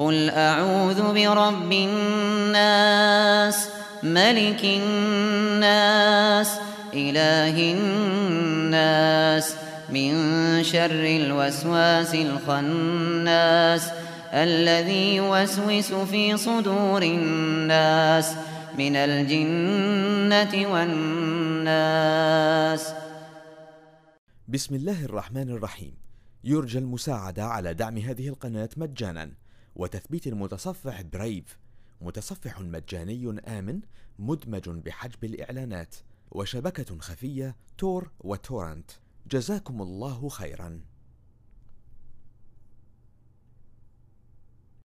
قل أعوذ برب الناس ملك الناس إله الناس من شر الوسواس الخناس الذي يوسوس في صدور الناس من الجنة والناس بسم الله الرحمن الرحيم. يرجى المساعدة على دعم هذه القناة مجانا. وتثبيت المتصفح برايف متصفح مجاني آمن مدمج بحجب الإعلانات وشبكة خفية تور وتورنت. جزاكم الله خيرا.